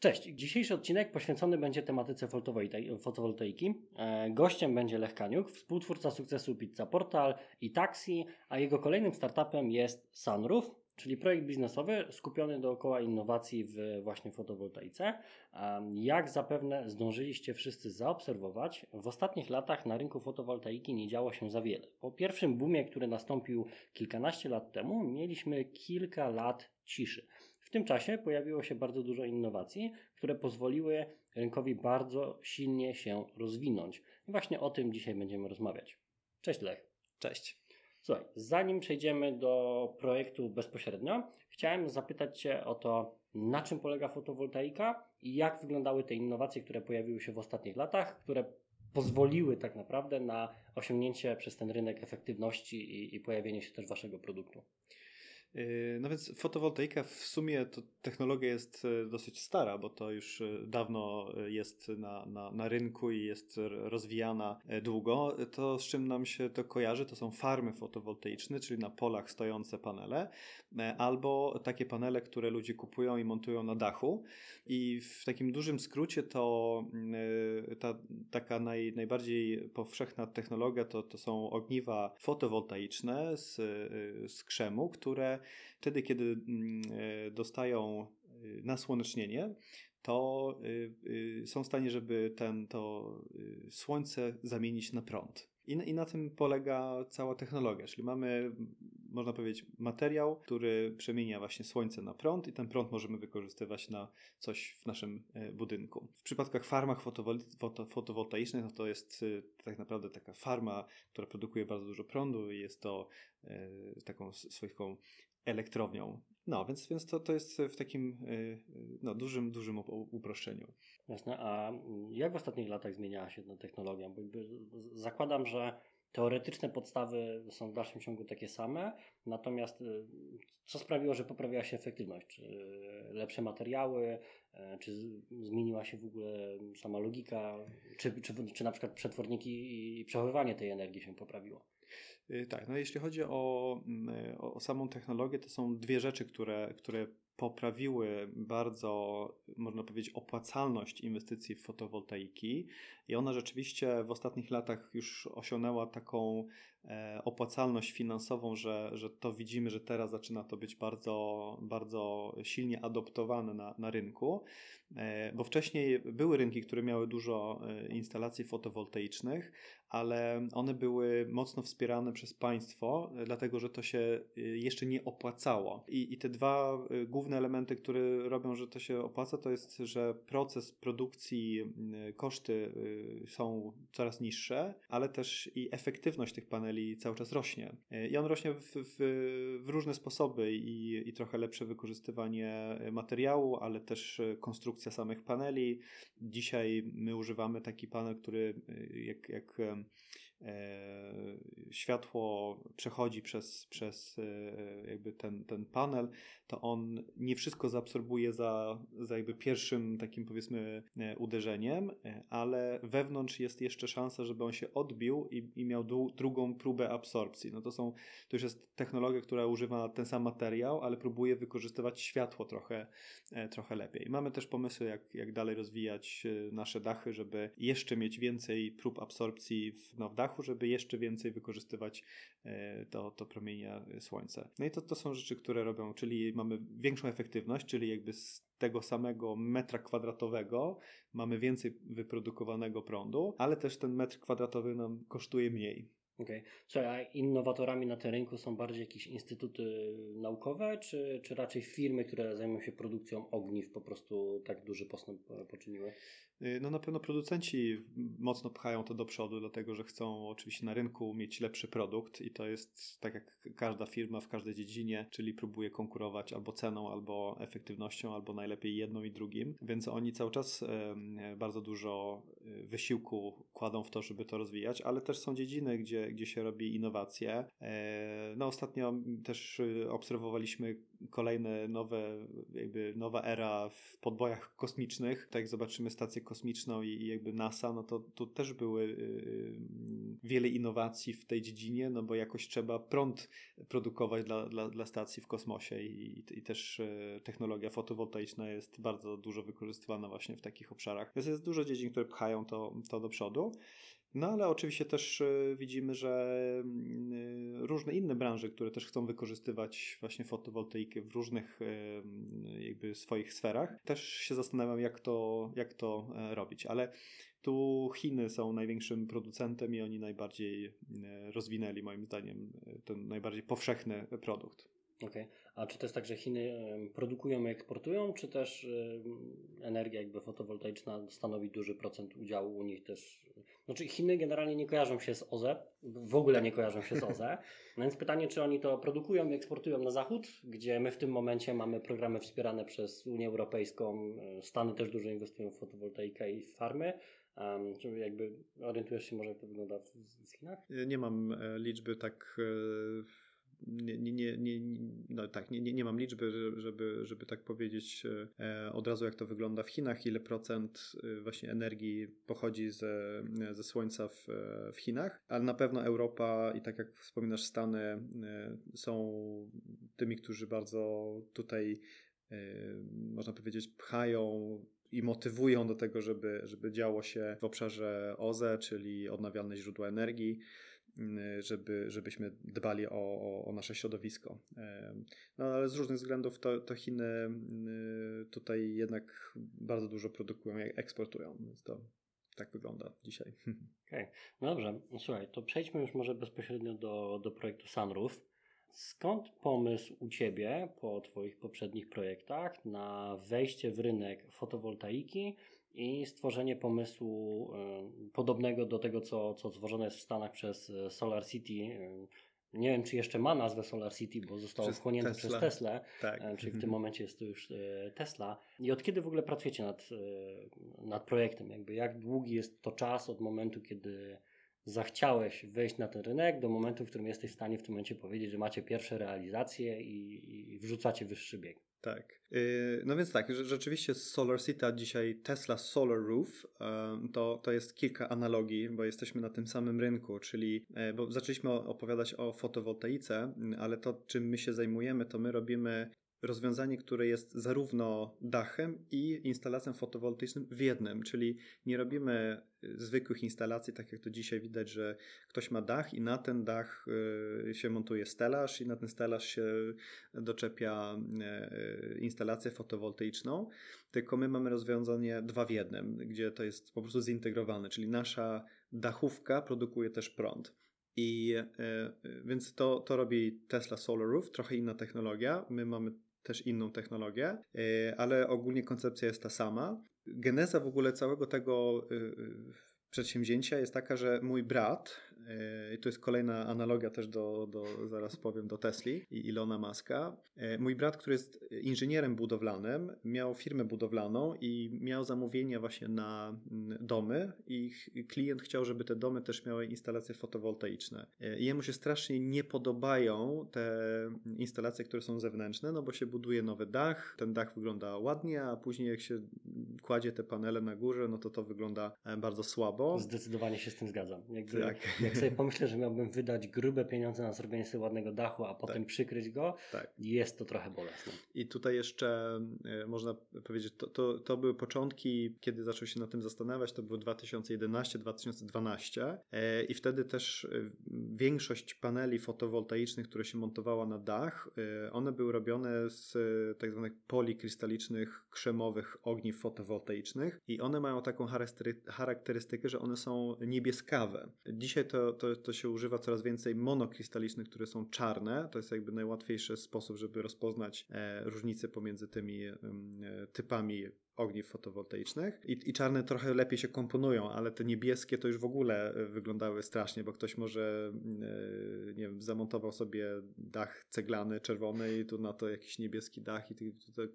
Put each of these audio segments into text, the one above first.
Cześć, dzisiejszy odcinek poświęcony będzie tematyce fotowoltaiki. E, gościem będzie Lech Kaniuk, współtwórca sukcesu Pizza Portal i Taxi, a jego kolejnym startupem jest Sunroof, czyli projekt biznesowy skupiony dookoła innowacji w właśnie fotowoltaice. Jak zapewne zdążyliście wszyscy zaobserwować, w ostatnich latach na rynku fotowoltaiki nie działo się za wiele. Po pierwszym boomie, który nastąpił kilkanaście lat temu, mieliśmy kilka lat ciszy. W tym czasie pojawiło się bardzo dużo innowacji, które pozwoliły rynkowi bardzo silnie się rozwinąć. I właśnie o tym dzisiaj będziemy rozmawiać. Cześć Lech. Cześć. Słuchaj, zanim przejdziemy do projektu bezpośrednio, chciałem zapytać Cię o to, na czym polega fotowoltaika i jak wyglądały te innowacje, które pojawiły się w ostatnich latach, które pozwoliły tak naprawdę na osiągnięcie przez ten rynek efektywności i, i pojawienie się też Waszego produktu. Yy, no więc fotowoltaika w sumie to technologia jest e, dosyć stara, bo to już e, dawno e, jest na, na, na rynku i jest rozwijana długo. To z czym nam się to kojarzy, to są farmy fotowoltaiczne, czyli na polach stojące panele, albo takie panele, które ludzie kupują i montują na dachu. I w takim dużym skrócie to ta taka naj, najbardziej powszechna technologia to, to są ogniwa fotowoltaiczne z, z krzemu, które wtedy, kiedy mm, e, dostają y, nasłonecznienie, to y, są w stanie, żeby ten, to słońce zamienić na prąd. I, I na tym polega cała technologia, czyli mamy, można powiedzieć, materiał, który przemienia właśnie słońce na prąd i ten prąd możemy wykorzystywać na coś w naszym e, budynku. W przypadkach farmach fotowol- fotowoltaicznych no to jest tak naprawdę taka farma, która produkuje bardzo dużo prądu i jest to e, taką swoją elektrownią. No, więc, więc to, to jest w takim y, y, no, dużym, dużym uproszczeniu. Jasne, a jak w ostatnich latach zmieniała się ta technologia? Bo zakładam, że teoretyczne podstawy są w dalszym ciągu takie same, natomiast y, co sprawiło, że poprawiła się efektywność? Czy lepsze materiały, czy zmieniła się w ogóle sama logika, czy, czy, czy na przykład przetworniki i przechowywanie tej energii się poprawiło? Y, tak, no jeśli chodzi o, mm, o samą technologię, to są dwie rzeczy, które, które poprawiły bardzo, można powiedzieć, opłacalność inwestycji w fotowoltaiki. I ona rzeczywiście w ostatnich latach już osiągnęła taką opłacalność finansową, że, że to widzimy, że teraz zaczyna to być bardzo, bardzo silnie adoptowane na, na rynku, e, bo wcześniej były rynki, które miały dużo e, instalacji fotowoltaicznych, ale one były mocno wspierane przez państwo, dlatego że to się jeszcze nie opłacało. I, i te dwa główne elementy, które robią, że to się opłaca, to jest, że proces produkcji, koszty są coraz niższe, ale też i efektywność tych paneli cały czas rośnie. I on rośnie w, w, w różne sposoby i, i trochę lepsze wykorzystywanie materiału, ale też konstrukcja samych paneli. Dzisiaj my używamy taki panel, który jak, jak E, światło przechodzi przez, przez e, jakby ten, ten panel, to on nie wszystko zaabsorbuje za, za jakby pierwszym takim powiedzmy e, uderzeniem, ale wewnątrz jest jeszcze szansa, żeby on się odbił i, i miał drugą próbę absorpcji. No to są, to już jest technologia, która używa ten sam materiał, ale próbuje wykorzystywać światło trochę, trochę lepiej. Mamy też pomysły, jak, jak dalej rozwijać nasze dachy, żeby jeszcze mieć więcej prób absorpcji w, no, w dachu, żeby jeszcze więcej wykorzystywać e, to, to promienia słońca. No i to, to są rzeczy, które robią, czyli mamy większą efektywność, czyli jakby z tego samego metra kwadratowego mamy więcej wyprodukowanego prądu, ale też ten metr kwadratowy nam kosztuje mniej. Okej. Okay. Słuchaj, a innowatorami na tym rynku są bardziej jakieś instytuty naukowe, czy, czy raczej firmy, które zajmują się produkcją ogniw, po prostu tak duży postęp poczyniły? Y, no na pewno producenci mocno pchają to do przodu, dlatego że chcą oczywiście na rynku mieć lepszy produkt i to jest tak jak każda firma w każdej dziedzinie, czyli próbuje konkurować albo ceną, albo efektywnością, albo najlepiej jedną i drugim, więc oni cały czas bardzo dużo y, wysiłku kładą w to, żeby to rozwijać, ale też są dziedziny, gdzie, gdzie się robi innowacje. E, no ostatnio też y, obserwowaliśmy kolejne nowe, jakby nowa era w podbojach kosmicznych. Tak jak zobaczymy stację kosmiczną i, jakby NASA, no to tu też były y, wiele innowacji w tej dziedzinie, no bo jakoś trzeba prąd produkować dla, dla, dla stacji w kosmosie i, i też y, technologia fotowoltaiczna jest bardzo dużo wykorzystywana właśnie w takich obszarach. Więc jest dużo dziedzin, które pchają to, to do przodu. No ale oczywiście też e, widzimy, że mm, e, różne inne branże, które też chcą wykorzystywać właśnie fotowoltaikę w różnych e, jakby swoich sferach, też się zastanawiam, jak to, jak to robić. Ale tu Chiny są największym producentem i oni najbardziej rozwinęli, moim zdaniem, ten najbardziej powszechny produkt. Okej. Okay. A czy to jest tak, że Chiny produkują i eksportują, czy też energia jakby fotowoltaiczna stanowi duży procent udziału u nich też? Znaczy Chiny generalnie nie kojarzą się z OZE, w ogóle nie kojarzą się z OZE, no więc pytanie, czy oni to produkują i eksportują na zachód, gdzie my w tym momencie mamy programy wspierane przez Unię Europejską, e, Stany też dużo inwestują w fotowoltaikę i w farmy, Um, czy jakby orientujesz się może, jak to wygląda w, w Chinach? Nie mam e, liczby tak e, nie, nie, nie, no tak, nie, nie, nie mam liczby, żeby, żeby tak powiedzieć e, od razu, jak to wygląda w Chinach, ile procent e, właśnie energii pochodzi ze, ze słońca w, w Chinach, ale na pewno Europa i tak jak wspominasz, Stany e, są tymi, którzy bardzo tutaj można powiedzieć, pchają i motywują do tego, żeby, żeby działo się w obszarze OZE, czyli odnawialne źródła energii. Żeby, żebyśmy dbali o, o, o, nasze środowisko. No ale z różnych względów to, to Chiny tutaj jednak bardzo dużo produkują i eksportują, więc to tak wygląda dzisiaj. Okej, okay. no dobrze. Słuchaj, to przejdźmy już może bezpośrednio do, do projektu Sunroof. Skąd pomysł u Ciebie po Twoich poprzednich projektach na wejście w rynek fotowoltaiki i stworzenie pomysłu y, podobnego do tego, co, co stworzone jest w Stanach przez e, Solar City. Y, nie wiem, czy jeszcze ma nazwę Solar City, bo zostało przez wchłonięte Tesla. przez Tesla, tak. czyli w tym mhm. momencie jest to już e, Tesla. I od kiedy w ogóle pracujecie nad, nad projektem? Jakby jak długi jest to czas od momentu, kiedy zachciałeś wejść na ten rynek, do momentu, w którym jesteś w stanie w tym momencie powiedzieć, że macie pierwsze realizacje i, i wrzucacie wyższy bieg? Tak. Y, no więc tak, rzeczywiście Solar City, dzisiaj Tesla Solar Roof, to, to jest kilka analogii, bo jesteśmy na tym samym rynku, czyli, e, bo zaczęliśmy opowiadać o fotowoltaice, ale to czym my się zajmujemy, to my robimy rozwiązanie, które jest zarówno dachem i instalacją fotowoltaiczną w jednym, czyli nie robimy y, zwykłych instalacji, tak jak to dzisiaj widać, że ktoś ma dach i na ten dach y, się montuje stelaż i na ten stelaż się doczepia y, instalację fotowoltaiczną, tylko my mamy rozwiązanie dwa w jednym, gdzie to jest po prostu zintegrowane, czyli nasza dachówka produkuje też prąd. I więc to, to robi Tesla Solar Roof, trochę inna technologia. My mamy też inną technologię, e, ale ogólnie koncepcja jest ta sama. Geneza w ogóle całego tego y, y, przedsięwzięcia jest taka, że mój brat, e, i to jest kolejna analogia też do, do zaraz powiem, do Tesli i Ilona Maska. E, mój brat, który jest inżynierem budowlanym, miał firmę budowlaną i miał zamówienia właśnie na mm, domy i klient chciał, żeby te domy też miały instalacje fotowoltaiczne. E, I jemu się strasznie nie podobają te instalacje, które są zewnętrzne, no bo się buduje nowy dach, ten dach wygląda ładnie, a później jak się kładzie te panele na górze, no to to wygląda bardzo słabo słabo. Zdecydowanie się z tym zgadzam. Jakby, tak. Jak sobie pomyślę, że miałbym wydać grube pieniądze na zrobienie sobie ładnego dachu, a potem tak. przykryć go, tak. jest to trochę bolesne. I tutaj jeszcze e, można powiedzieć, to, to, to były początki, kiedy zaczął się na tym zastanawiać, to było 2011-2012 e, i wtedy też e, większość paneli fotowoltaicznych, które się montowała na dach, one były robione z tak zwanych polikrystalicznych, krzemowych ogniw fotowoltaicznych i one mają taką charakterystykę, że one są niebieskawe. Dzisiaj to, to, to się używa coraz więcej monokrystalicznych, które są czarne. To jest jakby najłatwiejszy sposób, żeby rozpoznać e, różnice pomiędzy tymi e, typami ogniw fotowoltaicznych i, i czarne trochę lepiej się komponują, ale te niebieskie to już w ogóle e, wyglądały strasznie, bo ktoś może nie wiem, zamontował sobie dach ceglany, czerwony i tu na to jakiś niebieski dach i to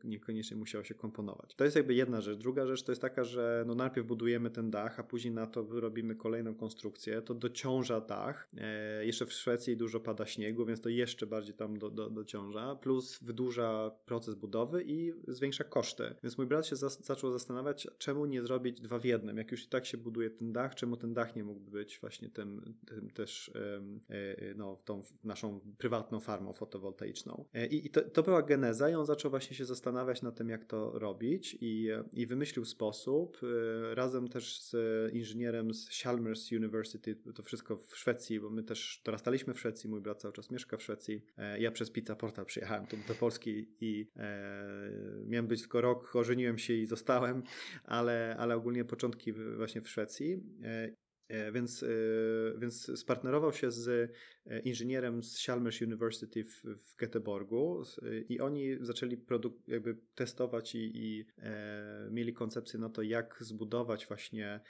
niekoniecznie musiało się komponować. To jest jakby jedna rzecz. Druga rzecz to jest taka, że no najpierw budujemy ten dach, a później na to robimy kolejną konstrukcję, to dociąża dach. E, jeszcze w Szwecji dużo pada śniegu, więc to jeszcze bardziej tam do, do, dociąża, plus wydłuża proces budowy i zwiększa koszty. Więc mój brat się zaczął zastanawiać, czemu nie zrobić dwa w jednym. Jak już i tak się buduje ten dach, czemu ten dach nie mógłby być właśnie tym, tym też e, no, tą naszą prywatną farmą fotowoltaiczną. E, I, i to, to, była geneza i on zaczął właśnie się zastanawiać nad tym, jak to robić i, i wymyślił sposób e, razem też z inżynierem z Chalmers University, to wszystko w Szwecji, bo my też dorastaliśmy w Szwecji, mój brat cały czas mieszka w Szwecji. Ja przez Pizza Portal przyjechałem tu do Polski i e, miałem być tylko rok, ożeniłem się i zostałem, ale, ale ogólnie początki właśnie w Szwecji. E, e więc, e, więc spartnerował się z inżynierem z Chalmers University w, w Göteborgu i oni zaczęli produk- jakby testować i, i e, mieli koncepcję na to, jak zbudować właśnie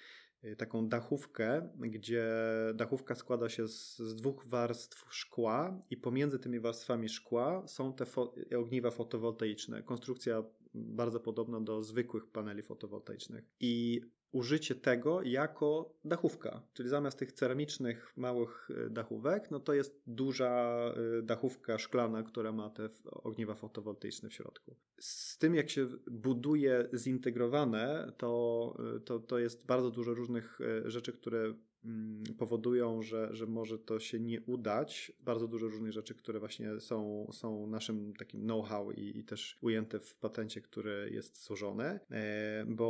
taką dachówkę, gdzie dachówka składa się z, z, dwóch warstw szkła i pomiędzy tymi warstwami szkła są te fo ogniwa fotowoltaiczne. Konstrukcja bardzo podobna do zwykłych paneli fotowoltaicznych. I użycie tego jako dachówka, czyli zamiast tych ceramicznych małych y, dachówek, no to jest duża y, dachówka szklana, która ma te ogniwa fotowoltaiczne w środku. Z tym jak się buduje zintegrowane, to, y, to, to jest bardzo dużo różnych rzeczy, które powodują, że, że może to się nie udać. Bardzo dużo różnych rzeczy, które właśnie są, są naszym takim know-how i, i też ujęte w patencie, który jest złożony, e, bo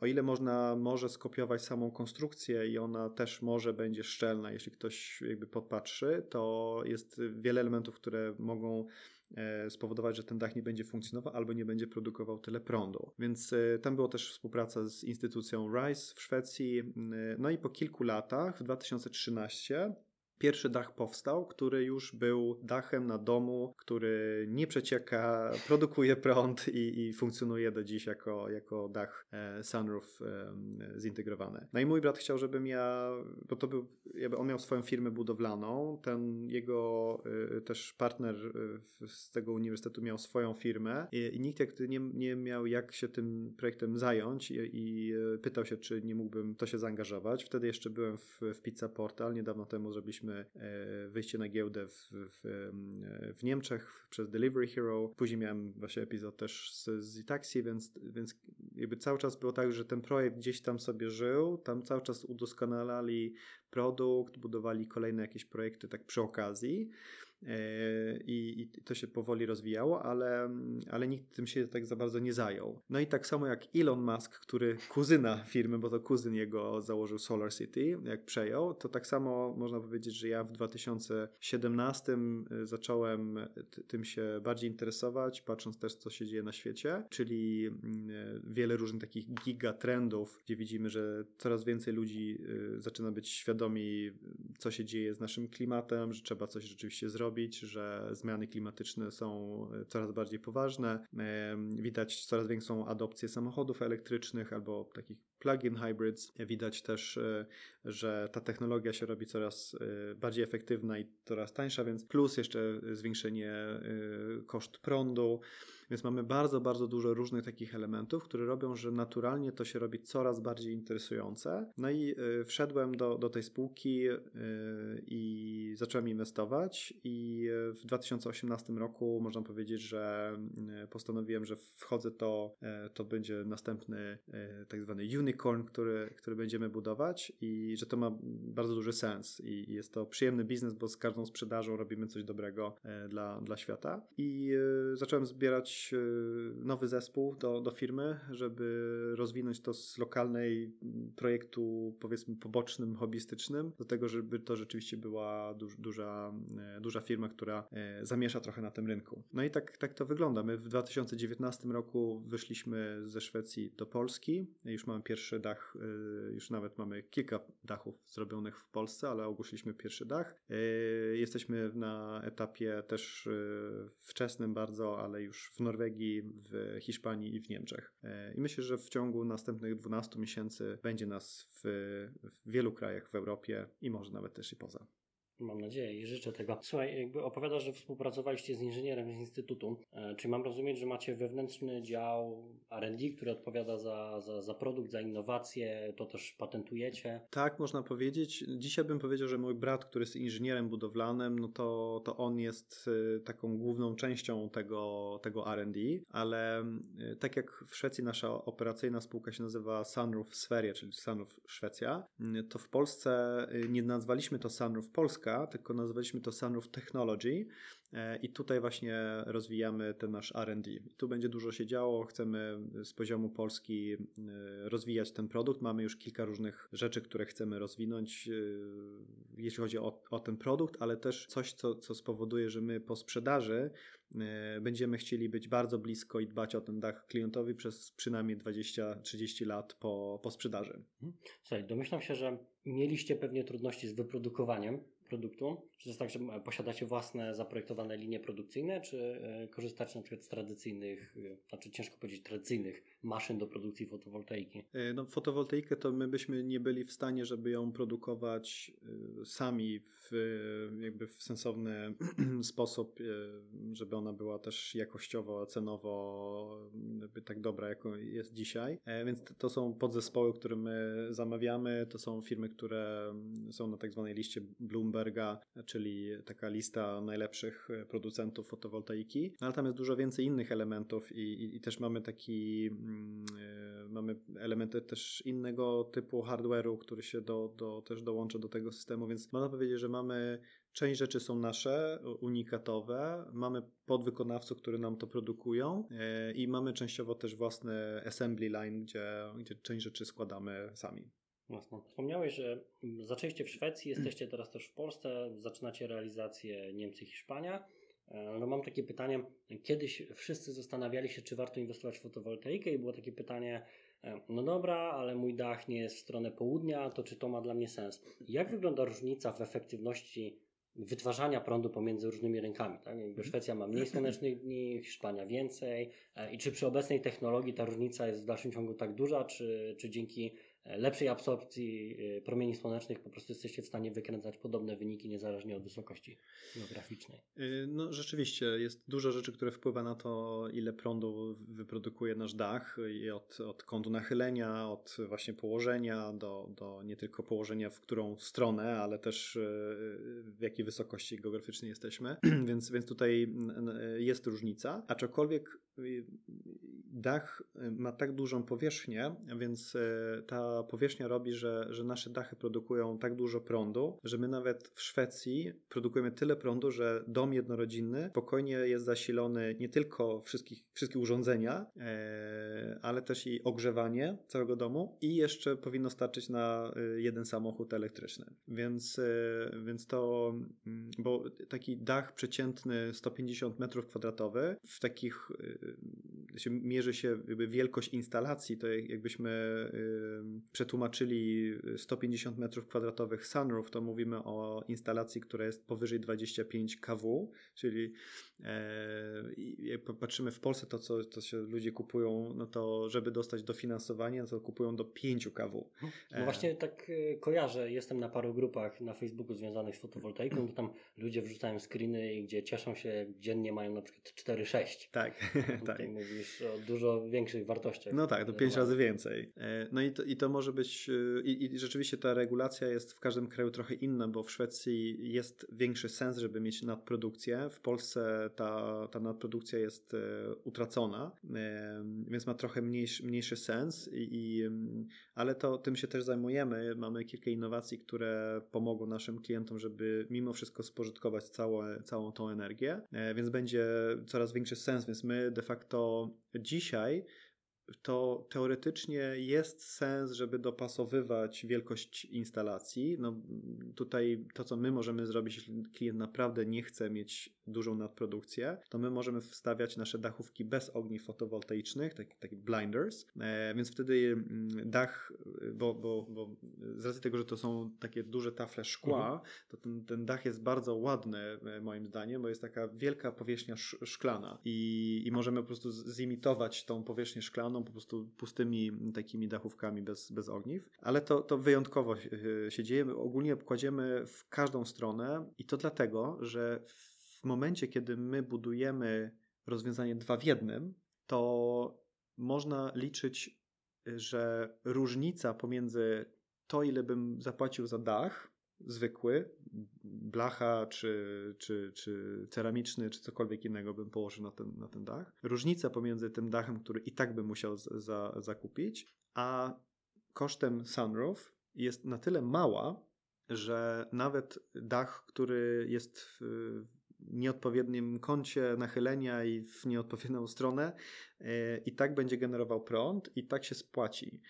o ile można może skopiować samą konstrukcję i ona też może będzie szczelna, jeśli ktoś jakby podpatrzy, to jest wiele elementów, które mogą spowodować, że ten dach nie będzie funkcjonował albo nie będzie produkował tyle prądu. Więc e, tam była też współpraca z instytucją RISE w Szwecji. No i po kilku latach, w 2013, Pierwszy dach powstał, który już był dachem na domu, który nie przecieka, produkuje prąd i, i funkcjonuje do dziś jako, jako dach e, sunroof e, zintegrowany. No i mój brat chciał, żebym ja, bo to był, jakby on miał swoją firmę budowlaną, ten jego e, też partner e, z tego uniwersytetu miał swoją firmę i, i nikt jak nie, nie miał jak się tym projektem zająć i, i, e, pytał się, czy nie mógłbym to się zaangażować. Wtedy jeszcze byłem w, w Pizza Portal, niedawno temu zrobiliśmy mieliśmy e, wyjście na giełdę w, w, w, Niemczech przez Delivery Hero. Później miałem właśnie epizod też z, z Itaxi, więc, więc jakby cały czas było tak, że ten projekt gdzieś tam sobie żył, tam cały czas udoskonalali produkt, budowali kolejne jakieś projekty tak przy okazji. E, i, i, to się powoli rozwijało, ale, ale nikt tym się tak za bardzo nie zajął. No i tak samo jak Elon Musk, który kuzyna firmy, bo to kuzyn jego założył Solar City, jak przejął, to tak samo można powiedzieć, że ja w 2017 e, zacząłem tym się bardziej interesować, patrząc też co się dzieje na świecie, czyli mm, e, wiele różnych takich gigatrendów, gdzie widzimy, że coraz więcej ludzi zaczyna być świadomi, co się dzieje z naszym klimatem, że trzeba coś rzeczywiście zrobić zrobić, że zmiany klimatyczne są e, coraz bardziej poważne. Widać coraz większą adopcję samochodów elektrycznych albo takich plug-in hybrids. Widać też, e, że ta technologia się robi coraz e, bardziej efektywna i coraz tańsza, więc plus jeszcze zwiększenie koszt prądu. Więc mamy bardzo, bardzo dużo różnych takich elementów, które robią, że naturalnie to się robi coraz bardziej interesujące. No i y, wszedłem do, do tej spółki y, i zacząłem inwestować i y, w 2018 roku można powiedzieć, że postanowiłem, że wchodzę to, to będzie następny tak zwany unicorn, który, który będziemy budować i że to ma bardzo duży sens i jest to przyjemny biznes, bo z każdą sprzedażą robimy coś dobrego dla, dla świata i zacząłem zbierać Y, nowy zespół do, do firmy, żeby rozwinąć to z lokalnej projektu, powiedzmy, pobocznym, hobbystycznym, do tego, żeby to rzeczywiście była duż, duża, e, duża firma, która e, zamiesza trochę na tym rynku. No i tak, tak to wygląda. My w 2019 roku wyszliśmy ze Szwecji do Polski. Już mamy pierwszy dach, już nawet mamy kilka dachów zrobionych w Polsce, ale ogłosiliśmy pierwszy dach. Jesteśmy na etapie też wczesnym bardzo, ale już w Norwegii, w Hiszpanii i w Niemczech. I myślę, że w ciągu następnych 12 miesięcy będzie nas w, w wielu krajach w Europie i może nawet też i poza. Mam nadzieję i życzę tego. Słuchaj, jakby opowiadasz, że współpracowaliście z inżynierem z Instytutu. E, czy mam rozumieć, że macie wewnętrzny dział R&D, który odpowiada za, za, za produkt, za innowacje, to też patentujecie? Tak, można powiedzieć. Dzisiaj bym powiedział, że mój brat, który jest inżynierem budowlanym, no to, to on jest y, taką główną częścią tego, tego R&D, ale y, tak jak w Szwecji nasza operacyjna spółka się nazywa Sunroof Sferia, czyli Sunroof Szwecja, to w Polsce nie nazwaliśmy to Sunroof Polska, tylko nazwaliśmy to Sunroof Technology e, i tutaj właśnie rozwijamy ten nasz R&D. Tu będzie dużo się działo, chcemy z poziomu Polski e, rozwijać ten produkt. Mamy już kilka różnych rzeczy, które chcemy rozwinąć, e, jeśli chodzi o, o ten produkt, ale też coś, co, co spowoduje, że my po sprzedaży będziemy chcieli być bardzo blisko i dbać o ten dach klientowi przez przynajmniej 20-30 lat po, po sprzedaży. Mhm. Słuchaj, domyślam się, że mieliście pewnie trudności z wyprodukowaniem produktu? Czy to jest tak, że posiadacie własne zaprojektowane linie produkcyjne, czy e, korzystacie na przykład z tradycyjnych, e, znaczy ciężko powiedzieć tradycyjnych maszyn do produkcji fotowoltaiki? E, no, fotowoltaikę to my byśmy nie byli w stanie, żeby ją produkować sami w, jakby w sensowny sposób, żeby ona była też jakościowo, cenowo tak dobra, jako jest dzisiaj. Więc to są podzespoły, które my zamawiamy, to są firmy, które są na tak zwanej liście Bloomberg Bloomberga, czyli taka lista najlepszych e, producentów fotowoltaiki, no, ale tam jest dużo więcej innych elementów i, i, i też mamy taki, e, mamy elementy też innego typu hardware'u, który się do, do, też dołącza do tego systemu, więc można powiedzieć, że mamy Część rzeczy są nasze, unikatowe. Mamy podwykonawców, którzy nam to produkują e, i mamy częściowo też własny assembly line, gdzie, gdzie część rzeczy składamy sami. Jasno. Wspomniałeś, że zaczęliście w Szwecji, jesteście teraz też w Polsce, zaczynacie realizację Niemcy, Hiszpania. No mam takie pytanie, kiedyś wszyscy zastanawiali się, czy warto inwestować w fotowoltaikę i było takie pytanie, e, no dobra, ale mój dach nie jest w stronę południa, to czy to ma dla mnie sens? Jak wygląda różnica w efektywności wytwarzania prądu pomiędzy różnymi rynkami. Tak? Jakby mhm. Szwecja ma mniej słonecznych dni, Hiszpania więcej. E, I czy przy obecnej technologii ta różnica jest w dalszym ciągu tak duża, czy, czy dzięki lepszej absorpcji y, promieni słonecznych po prostu jesteście w stanie wykręcać podobne wyniki niezależnie od wysokości geograficznej. Y, no rzeczywiście, jest dużo rzeczy, które wpływa na to, ile prądu wyprodukuje nasz dach i od, od kątu nachylenia, od właśnie położenia do, do nie tylko położenia w którą stronę, ale też w jakiej wysokości geograficznej jesteśmy, więc, więc tutaj jest różnica, aczkolwiek dach ma tak dużą powierzchnię, więc ta powierzchnia robi, że, że nasze dachy produkują tak dużo prądu, że my nawet w Szwecji produkujemy tyle prądu, że dom jednorodzinny spokojnie jest zasilony nie tylko wszystkich, wszystkie urządzenia, e, ale też i ogrzewanie całego domu i jeszcze powinno starczyć na e, jeden samochód elektryczny. Więc, e, więc to, mm, bo taki dach przeciętny 150 metrów kwadratowych w takich się mierzy się wielkość instalacji, to jakbyśmy przetłumaczyli 150 m2 sunroof, to mówimy o instalacji, która jest powyżej 25 kW, czyli e, jak patrzymy w Polsce, to co to się ludzie kupują, no to żeby dostać dofinansowanie, to kupują do 5 kW. No właśnie tak e, kojarzę, jestem na paru grupach na Facebooku związanych z fotowoltaiką, to tam ludzie wrzucają screeny, gdzie cieszą się, dziennie mają na przykład 4-6. Tak, tak. mówisz o dużo większych wartościach. No tak, to 5 razy więcej. E, no i to, i to może być, y, i, i, rzeczywiście ta regulacja jest w każdym kraju trochę inna, bo w Szwecji jest większy sens, żeby mieć nadprodukcję. W Polsce ta, ta nadprodukcja jest e, utracona, e, więc ma trochę mniejszy, mniejszy sens, i, i, ale to tym się też zajmujemy. Mamy kilka innowacji, które pomogą naszym klientom, żeby mimo wszystko spożytkować całe, całą tą energię, e, więc będzie coraz większy sens, więc my de facto dzisiaj to teoretycznie jest sens, żeby dopasowywać wielkość instalacji. No, tutaj to, co my możemy zrobić, jeśli klient naprawdę nie chce mieć dużą nadprodukcję, to my możemy wstawiać nasze dachówki bez ogni fotowoltaicznych, takie tak blinders, e, więc wtedy mm, dach, bo, bo, bo z racji tego, że to są takie duże tafle szkła, mhm. to ten, ten dach jest bardzo ładny e, moim zdaniem, bo jest taka wielka powierzchnia szklana i, i możemy po prostu zimitować tą powierzchnię szklaną po prostu pustymi takimi dachówkami bez, bez ogniw, ale to, to wyjątkowo się dzieje. Ogólnie kładziemy w każdą stronę i to dlatego, że w momencie, kiedy my budujemy rozwiązanie dwa w jednym, to można liczyć, że różnica pomiędzy to, ile bym zapłacił za dach zwykły, blacha czy, czy, czy ceramiczny, czy cokolwiek innego bym położył na ten, na ten dach. Różnica pomiędzy tym dachem, który i tak bym musiał za, zakupić, a kosztem sunroof jest na tyle mała, że nawet dach, który jest w nieodpowiednim kącie nachylenia i w nieodpowiednią stronę, e, i tak będzie generował prąd, i tak się spłaci.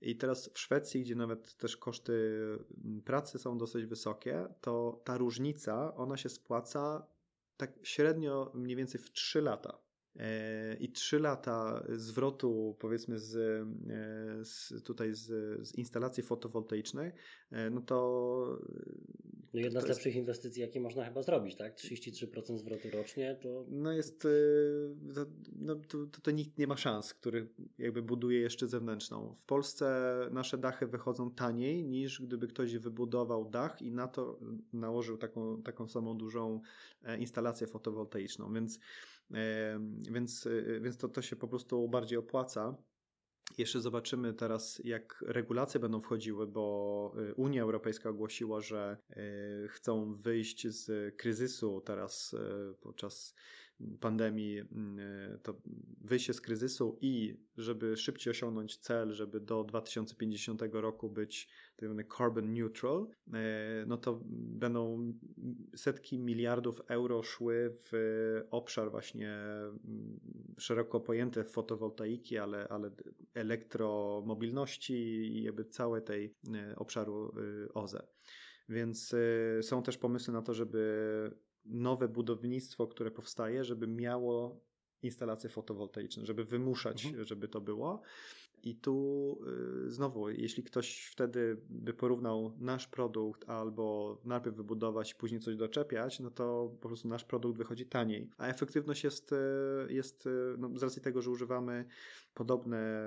I teraz w Szwecji, gdzie nawet też koszty mm, pracy są dosyć wysokie, to ta różnica, ona się spłaca tak średnio mniej więcej w 3 lata. E, I 3 lata zwrotu, powiedzmy, z, e, z tutaj z, z, instalacji fotowoltaicznej, e, no to no jedna z lepszych jest... inwestycji, jakie można chyba zrobić, tak? 33% zwrotu rocznie to. No jest. Y, no, to, to, to nikt nie ma szans, który jakby buduje jeszcze zewnętrzną. W Polsce nasze dachy wychodzą taniej niż gdyby ktoś wybudował dach i na to nałożył taką, taką samą dużą e, instalację fotowoltaiczną. Więc, e, więc, e, więc to, to się po prostu bardziej opłaca. Jeszcze zobaczymy teraz, jak regulacje będą wchodziły, bo y, Unia Europejska ogłosiła, że y, chcą wyjść z kryzysu teraz y, podczas pandemii, to wyjście z kryzysu i żeby szybciej osiągnąć cel, żeby do 2050 roku być tak zwany carbon neutral, e, no to będą setki miliardów euro szły w obszar właśnie mm, szeroko pojęte fotowoltaiki, ale, ale elektromobilności i jakby całej tej e, obszaru e, OZE. Więc są też pomysły na to, żeby nowe budownictwo, które powstaje, żeby miało instalacje fotowoltaiczne, żeby wymuszać, mhm. żeby to było. I tu y, znowu, jeśli ktoś wtedy by porównał nasz produkt albo najpierw wybudować, później coś doczepiać, no to po prostu nasz produkt wychodzi taniej. A efektywność jest, y, jest y, no, z racji tego, że używamy podobne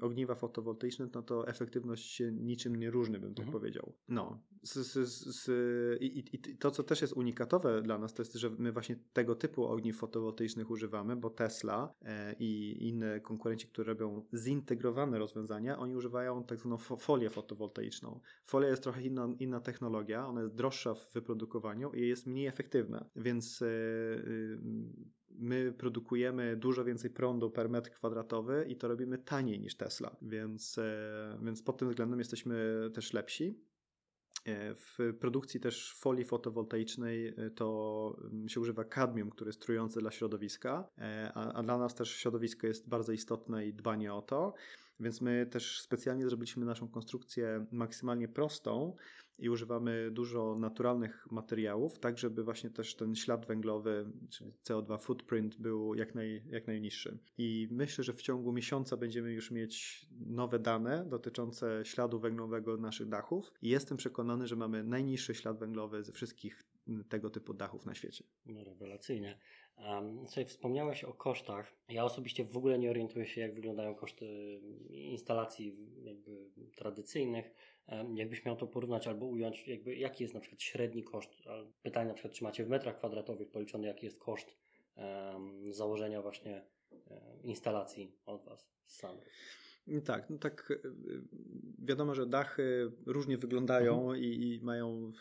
ogniwa fotowoltaiczne, no to efektywność się niczym nie różni, bym tak mhm. powiedział. No. Z, z, z, i, i, to, co też jest unikatowe dla nas, to jest, że my właśnie tego typu ogniw fotowoltaicznych używamy, bo Tesla e, i inne konkurenci, które robią zintegrowane rozwiązania, oni używają tak zwaną folię fotowoltaiczną. Folia jest trochę inna, inna technologia, ona jest droższa w wyprodukowaniu i jest mniej efektywna, więc e, y, my produkujemy dużo więcej prądu per metr kwadratowy i to robimy taniej niż Tesla, więc, e, więc pod tym względem jesteśmy też lepsi. E, w produkcji też folii fotowoltaicznej to mm, się używa kadmium, który jest trujący dla środowiska, a, a, dla nas też środowisko jest bardzo istotne i dbanie o to. Więc my też specjalnie zrobiliśmy naszą konstrukcję maksymalnie prostą i używamy dużo naturalnych materiałów, tak żeby właśnie też ten ślad węglowy, czyli CO2 footprint był jak, naj, jak najniższy. I myślę, że w ciągu miesiąca będziemy już mieć nowe dane dotyczące śladu węglowego naszych dachów i jestem przekonany, że mamy najniższy ślad węglowy ze wszystkich tego typu dachów na świecie. No, rewelacyjnie. Um, sobie wspomniałeś o kosztach. Ja osobiście w ogóle nie orientuję się, jak wyglądają koszty instalacji jakby tradycyjnych. Jakbyś miał to porównać albo ująć, jakby jaki jest na przykład średni koszt? Pytanie na przykład, czy macie w metrach kwadratowych policzony, jaki jest koszt um, założenia właśnie instalacji od Was sam? Tak, no tak e, wiadomo, że dachy różnie wyglądają mhm. i, i, mają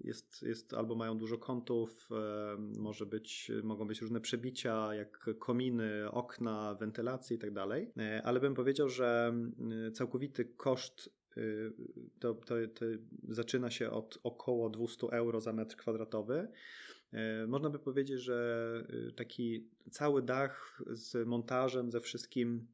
jest, jest albo mają dużo kątów, e, może być, mogą być różne przebicia, jak kominy, okna, wentylacje i tak dalej, e, ale bym powiedział, że całkowity koszt to, to, to zaczyna się od około 200 euro za metr kwadratowy. Można by powiedzieć, że taki cały dach z montażem, ze wszystkim e,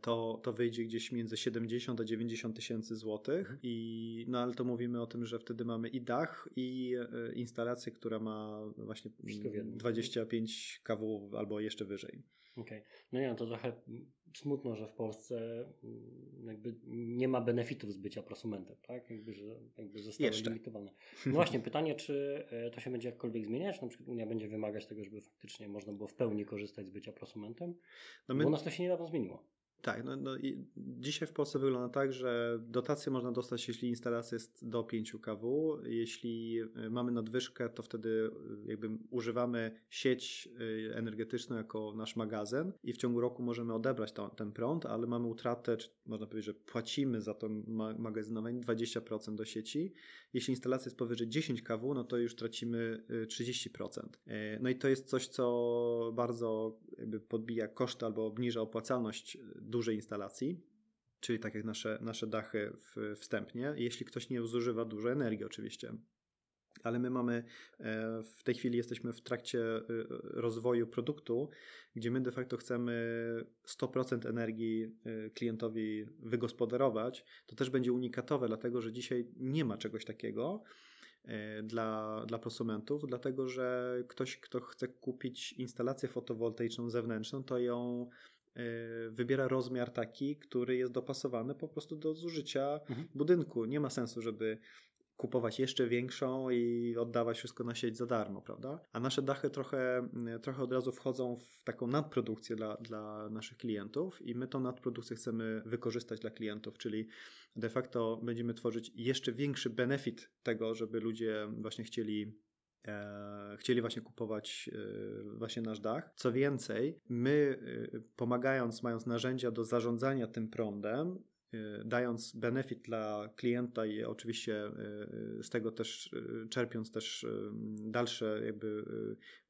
to, to wyjdzie gdzieś między 70 a 90 tysięcy złotych. Mhm. I, no ale to mówimy o tym, że wtedy mamy i dach, i e, instalację, która ma właśnie 25 kW albo jeszcze wyżej. Okej. Okay. No nie, no to trochę smutno, że w Polsce mm, jakby nie ma benefitów z bycia prosumentem, tak? Jakby, że jakby zostały Jeszcze. limitowane. No właśnie, pytanie, czy e, to się będzie jakkolwiek zmieniać? Na przykład Unia będzie wymagać tego, żeby faktycznie można było w pełni korzystać z bycia prosumentem? No my... Bo u nas to się niedawno zmieniło. Tak, no, no i dzisiaj w Polsce wygląda tak, że dotację można dostać, jeśli instalacja jest do 5 kW. Jeśli e, mamy nadwyżkę, to wtedy e, jakby używamy sieć e, energetyczną jako nasz magazyn i w ciągu roku możemy odebrać to, ten prąd, ale mamy utratę, czy można powiedzieć, że płacimy za to magazynowanie 20% do sieci. Jeśli instalacja jest powyżej 10 kW, no to już tracimy 30%. No i to jest coś, co bardzo podbija koszty albo obniża opłacalność dużej instalacji, czyli tak jak nasze, nasze dachy w, wstępnie, jeśli ktoś nie zużywa dużo energii oczywiście. Ale my mamy, e, w tej chwili jesteśmy w trakcie e, rozwoju produktu, gdzie my de facto chcemy 100% energii e, klientowi wygospodarować. To też będzie unikatowe, dlatego że dzisiaj nie ma czegoś takiego dla, dla prosumentów, dlatego że ktoś, kto chce kupić instalację fotowoltaiczną zewnętrzną, to ją wybiera rozmiar taki, który jest dopasowany po prostu do zużycia mhm. budynku. Nie ma sensu, żeby kupować jeszcze większą i oddawać wszystko na sieć za darmo, prawda? A nasze dachy trochę, trochę od razu wchodzą w taką nadprodukcję dla, dla naszych klientów i my tą nadprodukcję chcemy wykorzystać dla klientów, czyli de facto będziemy tworzyć jeszcze większy benefit tego, żeby ludzie właśnie chcieli E, chcieli właśnie kupować e, właśnie nasz dach. Co więcej, my e, pomagając, mając narzędzia do zarządzania tym prądem, dając benefit dla klienta i oczywiście z tego też czerpiąc też dalsze jakby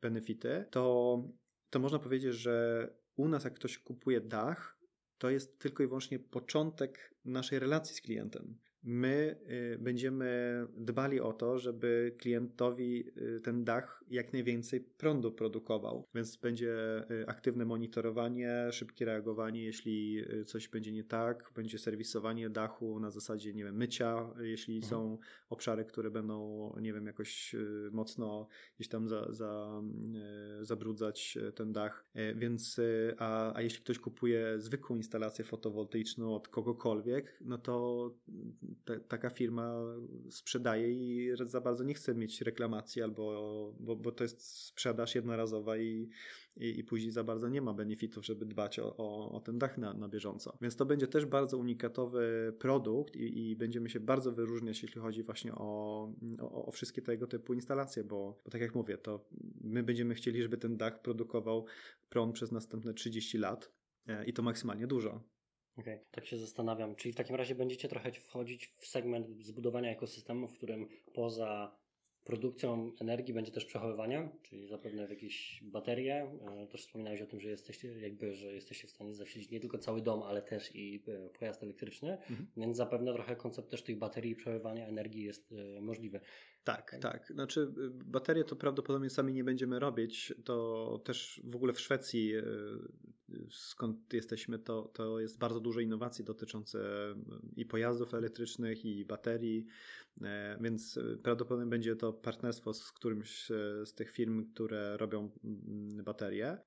benefity, to, to można powiedzieć, że u nas jak ktoś kupuje dach, to jest tylko i wyłącznie początek naszej relacji z klientem my y, będziemy dbali o to, żeby klientowi y, ten dach jak najwięcej prądu produkował. Więc będzie y, aktywne monitorowanie, szybkie reagowanie, jeśli coś będzie nie tak, będzie serwisowanie dachu na zasadzie, nie wiem, mycia, jeśli mhm. są obszary, które będą, nie wiem, jakoś mocno gdzieś tam za, za, zabrudzać ten dach. Więc, a, a jeśli ktoś kupuje zwykłą instalację fotowoltaiczną od kogokolwiek, no to taka firma sprzedaje i za bardzo nie chce mieć reklamacji, albo, bo, bo to jest sprzedaż jednorazowa i, i, i później za bardzo nie ma benefitów, żeby dbać o, o, o ten dach na, na bieżąco. Więc to będzie też bardzo unikatowy produkt i, i będziemy się bardzo wyróżniać, jeśli chodzi właśnie o, o, o wszystkie tego typu instalacje, bo, bo tak jak mówię, to my będziemy chcieli, żeby ten dach produkował prąd przez następne 30 lat e, i to maksymalnie dużo. Okej, okay. tak się zastanawiam. Czyli w takim razie będziecie trochę wchodzić w segment zbudowania ekosystemu, w którym poza produkcją energii będzie też przechowywanie, czyli zapewne w jakieś baterie. E, też wspominałeś o tym, że jesteście jakby, że jesteście w stanie zasilić nie tylko cały dom, ale też i e, pojazd elektryczny, mhm. więc zapewne trochę koncept też tych baterii i przechowywania energii jest e, możliwy. Tak, tak. Znaczy baterie to prawdopodobnie sami nie będziemy robić. To też w ogóle w Szwecji, skąd jesteśmy, to, to jest bardzo dużo innowacji dotyczące y, i pojazdów elektrycznych, i baterii, e, więc prawdopodobnie będzie to partnerstwo z którymś z tych firm, które robią mm, baterie, e,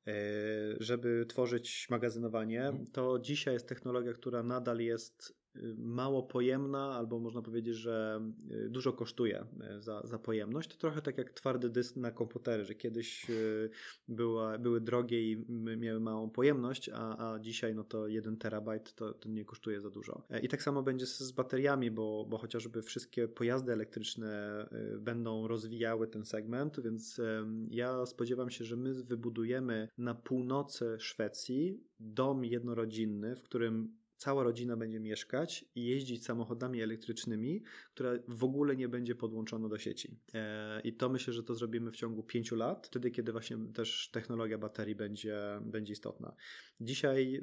żeby tworzyć magazynowanie. Mhm. To dzisiaj jest technologia, która nadal jest mało pojemna, albo można powiedzieć, że y, dużo kosztuje y, za, za pojemność. To trochę tak jak twardy dysk na komputery, że kiedyś y, była, były drogie i miały małą pojemność, a, a dzisiaj no to 1 terabajt to, to nie kosztuje za dużo. E, I tak samo będzie z, z bateriami, bo, bo chociażby wszystkie pojazdy elektryczne będą rozwijały ten segment, więc ja spodziewam się, że my wybudujemy na północy Szwecji dom jednorodzinny, w którym cała rodzina będzie mieszkać i jeździć samochodami elektrycznymi, które w ogóle nie będzie podłączone do sieci. E, I to myślę, że to zrobimy w ciągu pięciu lat, wtedy kiedy właśnie też technologia baterii będzie, będzie istotna. Dzisiaj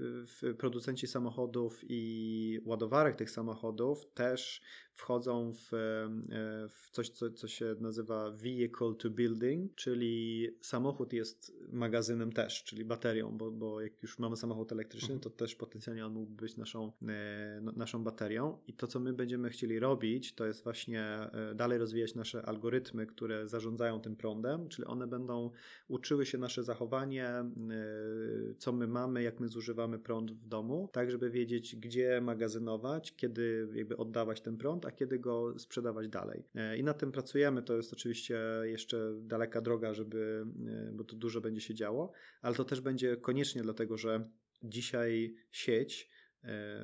producenci samochodów i ładowarek tych samochodów też wchodzą w, e, w coś, co, co się nazywa vehicle to building, czyli samochód jest magazynem też, czyli baterią, bo, bo jak już mamy samochód elektryczny, mhm. to też potencjalnie on mógłby być naszą, e, no, naszą baterią. I to, co my będziemy chcieli robić, to jest właśnie e, dalej rozwijać nasze algorytmy, które zarządzają tym prądem, czyli one będą uczyły się nasze zachowanie, co my mamy, jak my zużywamy prąd w domu, tak żeby wiedzieć, gdzie magazynować, kiedy jakby oddawać ten prąd, a kiedy go sprzedawać dalej. E, I nad tym pracujemy. To jest oczywiście jeszcze daleka droga, żeby, e, bo tu dużo będzie się działo, ale to też będzie koniecznie dlatego, że dzisiaj sieć e,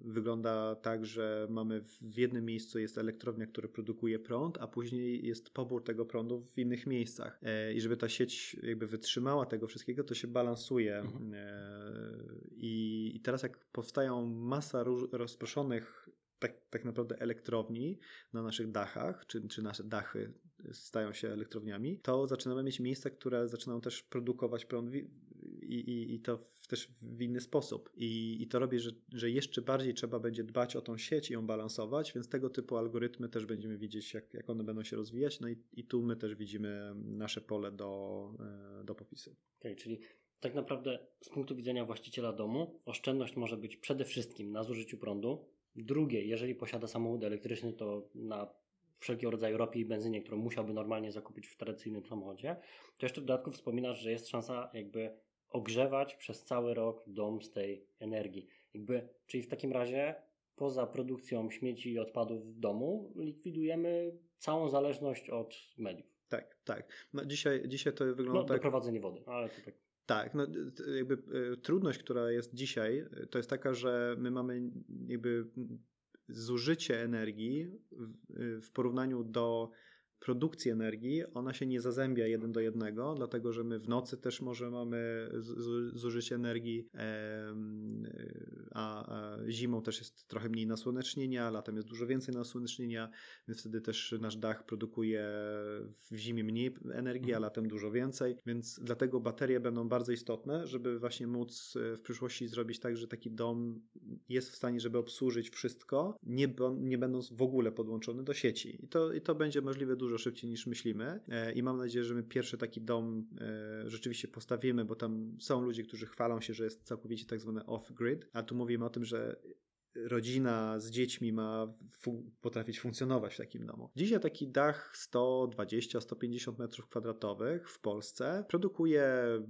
wygląda tak, że mamy w jednym miejscu jest elektrownia, która produkuje prąd, a później jest pobór tego prądu w innych miejscach. I żeby ta sieć jakby wytrzymała tego wszystkiego, to się balansuje. Mhm. I, I teraz jak powstają masa rozproszonych tak, tak naprawdę elektrowni na naszych dachach, czy, czy nasze dachy stają się elektrowniami, to zaczynamy mieć miejsca, które zaczynają też produkować prąd i, i, i to w, też w inny sposób. I, i to robi, że, że jeszcze bardziej trzeba będzie dbać o tą sieć i ją balansować, więc tego typu algorytmy też będziemy widzieć, jak, jak one będą się rozwijać. No i, i tu my też widzimy nasze pole do, e, do popisu. Okay, czyli tak naprawdę z punktu widzenia właściciela domu oszczędność może być przede wszystkim na zużyciu prądu, Drugie, jeżeli posiada samochód elektryczny, to na wszelkiego rodzaju ropie i benzynie, którą musiałby normalnie zakupić w tradycyjnym samochodzie, to jeszcze w dodatku wspominasz, że jest szansa jakby ogrzewać przez cały rok dom z tej energii. Jakby, czyli w takim razie poza produkcją śmieci i odpadów w domu likwidujemy całą zależność od mediów. Tak, tak. No dzisiaj, dzisiaj to wygląda no, tak. Doprowadzenie wody, ale to tak. Tak, no jakby e, trudność, która jest dzisiaj, e, to jest taka, że my mamy jakby zużycie energii w, w porównaniu do produkcji energii, ona się nie zazębia jeden do jednego, dlatego że my w nocy też może mamy zużycie energii, a, zimą też jest trochę mniej nasłonecznienia, latem jest dużo więcej nasłonecznienia, więc wtedy też nasz dach produkuje w zimie mniej energii, a mhm. latem dużo więcej, więc dlatego baterie będą bardzo istotne, żeby właśnie móc e, w przyszłości zrobić tak, że taki dom jest w stanie, żeby obsłużyć wszystko, nie, nie będąc w ogóle podłączony do sieci. I to, i to będzie możliwe dużo szybciej niż myślimy. E, i mam nadzieję, że my pierwszy taki dom e, rzeczywiście postawimy, bo tam są ludzie, którzy chwalą się, że jest całkowicie tak zwany off-grid, a tu mówimy o tym, że rodzina z dziećmi ma fu potrafić funkcjonować w takim domu. Dzisiaj taki dach 120-150 metrów kwadratowych w Polsce produkuje mm,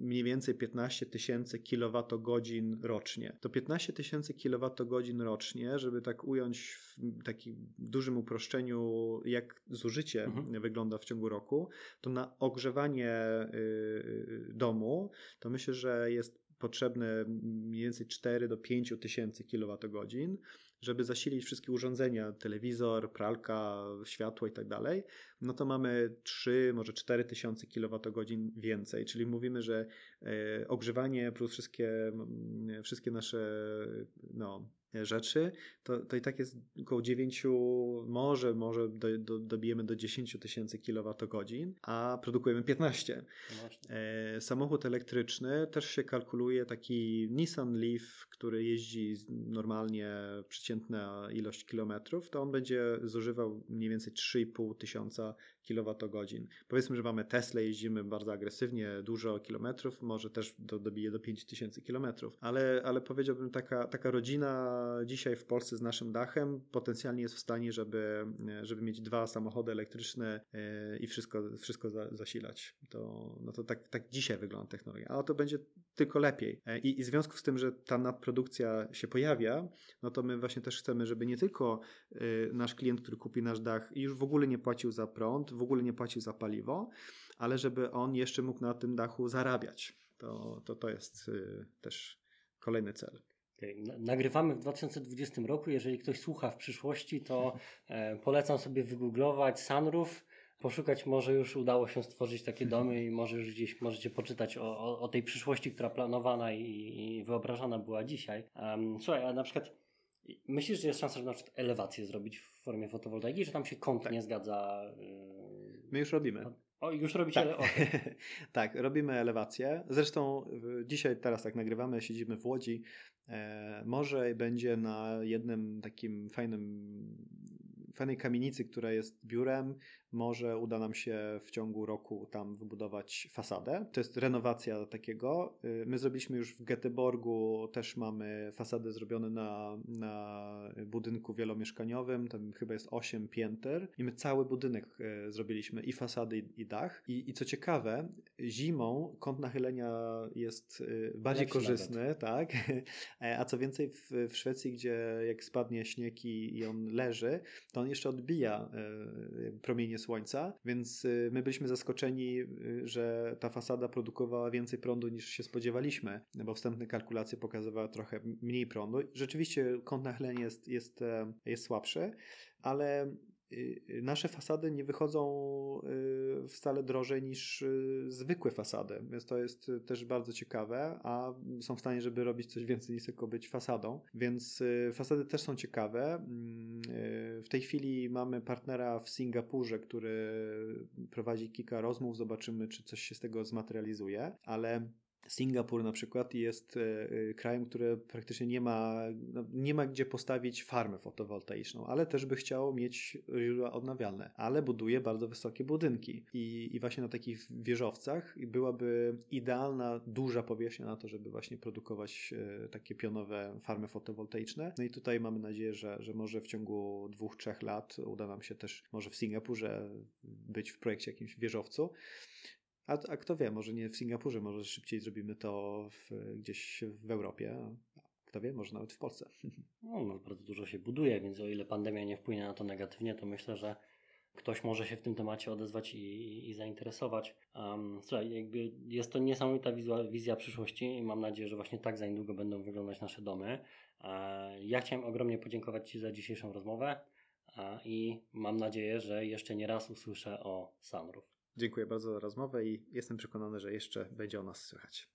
mniej więcej 15 tysięcy kilowatogodzin rocznie. To 15 tysięcy kilowatogodzin rocznie, żeby tak ująć w takim dużym uproszczeniu, jak zużycie mhm. wygląda w ciągu roku, to na ogrzewanie y, y, domu, to myślę, że jest potrzebne mniej więcej 4 do 5 tysięcy kWh, żeby zasilić wszystkie urządzenia, telewizor, pralka, światło i tak dalej, no to mamy 3, może 4 tysiące kWh więcej, czyli mówimy, że e, ogrzewanie plus wszystkie, wszystkie nasze no, rzeczy, to, to i tak jest około 9, może, może do, do, dobijemy do 10 tysięcy kilowatogodzin, a produkujemy 15. No e, samochód elektryczny też się kalkuluje taki Nissan Leaf, który jeździ normalnie przeciętna ilość kilometrów, to on będzie zużywał mniej więcej 3,5 tysiąca kilowatogodzin. Powiedzmy, że mamy Tesla, jeździmy bardzo agresywnie, dużo kilometrów, może też do, dobije do 5000 kilometrów, ale, ale powiedziałbym, taka, taka rodzina dzisiaj w Polsce z naszym dachem potencjalnie jest w stanie, żeby, żeby mieć dwa samochody elektryczne e, i wszystko, wszystko zasilać. To, no to tak, tak dzisiaj wygląda technologia, ale to będzie tylko lepiej. E, I, I w związku z tym, że ta nadprodukcja się pojawia, no to my właśnie też chcemy, żeby nie tylko e, nasz klient, który kupi nasz dach już w ogóle nie płacił za prąd, w ogóle nie płacił za paliwo, ale żeby on jeszcze mógł na tym dachu zarabiać. To, to, to jest też kolejny cel. Nagrywamy w 2020 roku. Jeżeli ktoś słucha w przyszłości, to e, polecam sobie wygooglować sunroof poszukać, może już udało się stworzyć takie domy i może już gdzieś możecie poczytać o, o, o tej przyszłości, która planowana i, i wyobrażana była dzisiaj. Um, słuchaj, a na przykład myślisz, że jest szansa, żeby na przykład elewację zrobić w formie fotowoltaiki, że tam się kąt Tak. nie zgadza? Yy... My już robimy. O, już robicie, Tak. okej. tak, robimy elewację. Zresztą dzisiaj, teraz tak nagrywamy, siedzimy w Łodzi. E, może będzie na jednym takim fajnym, fajnej kamienicy, która jest biurem, może uda nam się w ciągu roku tam wybudować fasadę. To jest renowacja takiego. Y, My zrobiliśmy już w Göteborgu, też mamy fasadę zrobione na, na budynku wielomieszkaniowym, tam chyba jest 8 pięter i my cały budynek y, zrobiliśmy i fasady i, dach. I, I co ciekawe, zimą kąt nachylenia jest y, bardziej Lepszy korzystny, tak? E, A co więcej w, w Szwecji, gdzie jak spadnie śnieg i, i on leży, to on jeszcze odbija y, promienie słońca, więc y, my byliśmy zaskoczeni, y, że ta fasada produkowała więcej prądu niż się spodziewaliśmy, bo wstępne kalkulacje pokazywały trochę mniej prądu. Rzeczywiście kąt nachylenia jest, jest, e, jest słabszy, ale nasze fasady nie wychodzą y, wcale drożej niż y, zwykłe fasady, więc to jest y, też bardzo ciekawe, a są w stanie, żeby robić coś więcej niż tylko być fasadą, więc y, fasady też są ciekawe. Mm, y, W tej chwili mamy partnera w Singapurze, który prowadzi kilka rozmów, zobaczymy, czy coś się z tego zmaterializuje, ale Singapur na przykład jest e, e, krajem, który praktycznie nie ma, no, nie ma gdzie postawić farmę fotowoltaiczną, ale też by chciał mieć źródła odnawialne, ale buduje bardzo wysokie budynki i, i właśnie na takich wieżowcach byłaby idealna, duża powierzchnia na to, żeby właśnie produkować e, takie pionowe farmy fotowoltaiczne. No i tutaj mamy nadzieję, że, że może w ciągu dwóch, trzech lat uda nam się też może w Singapurze być w projekcie jakimś wieżowcu. A, a kto wie, może nie w Singapurze, może szybciej zrobimy to w, gdzieś w Europie. Kto wie, może nawet w Polsce. No, no, bardzo dużo się buduje, więc o ile pandemia nie wpłynie na to negatywnie, to myślę, że ktoś może się w tym temacie odezwać i, i, i zainteresować. Um, słuchaj, jakby jest to niesamowita wizja, wizja przyszłości i mam nadzieję, że właśnie tak za niedługo będą wyglądać nasze domy. E, ja chciałem ogromnie podziękować Ci za dzisiejszą rozmowę e, i mam nadzieję, że jeszcze nie raz usłyszę o Sunroof. Dziękuję bardzo za rozmowę i jestem przekonany, że jeszcze będzie o nas słychać.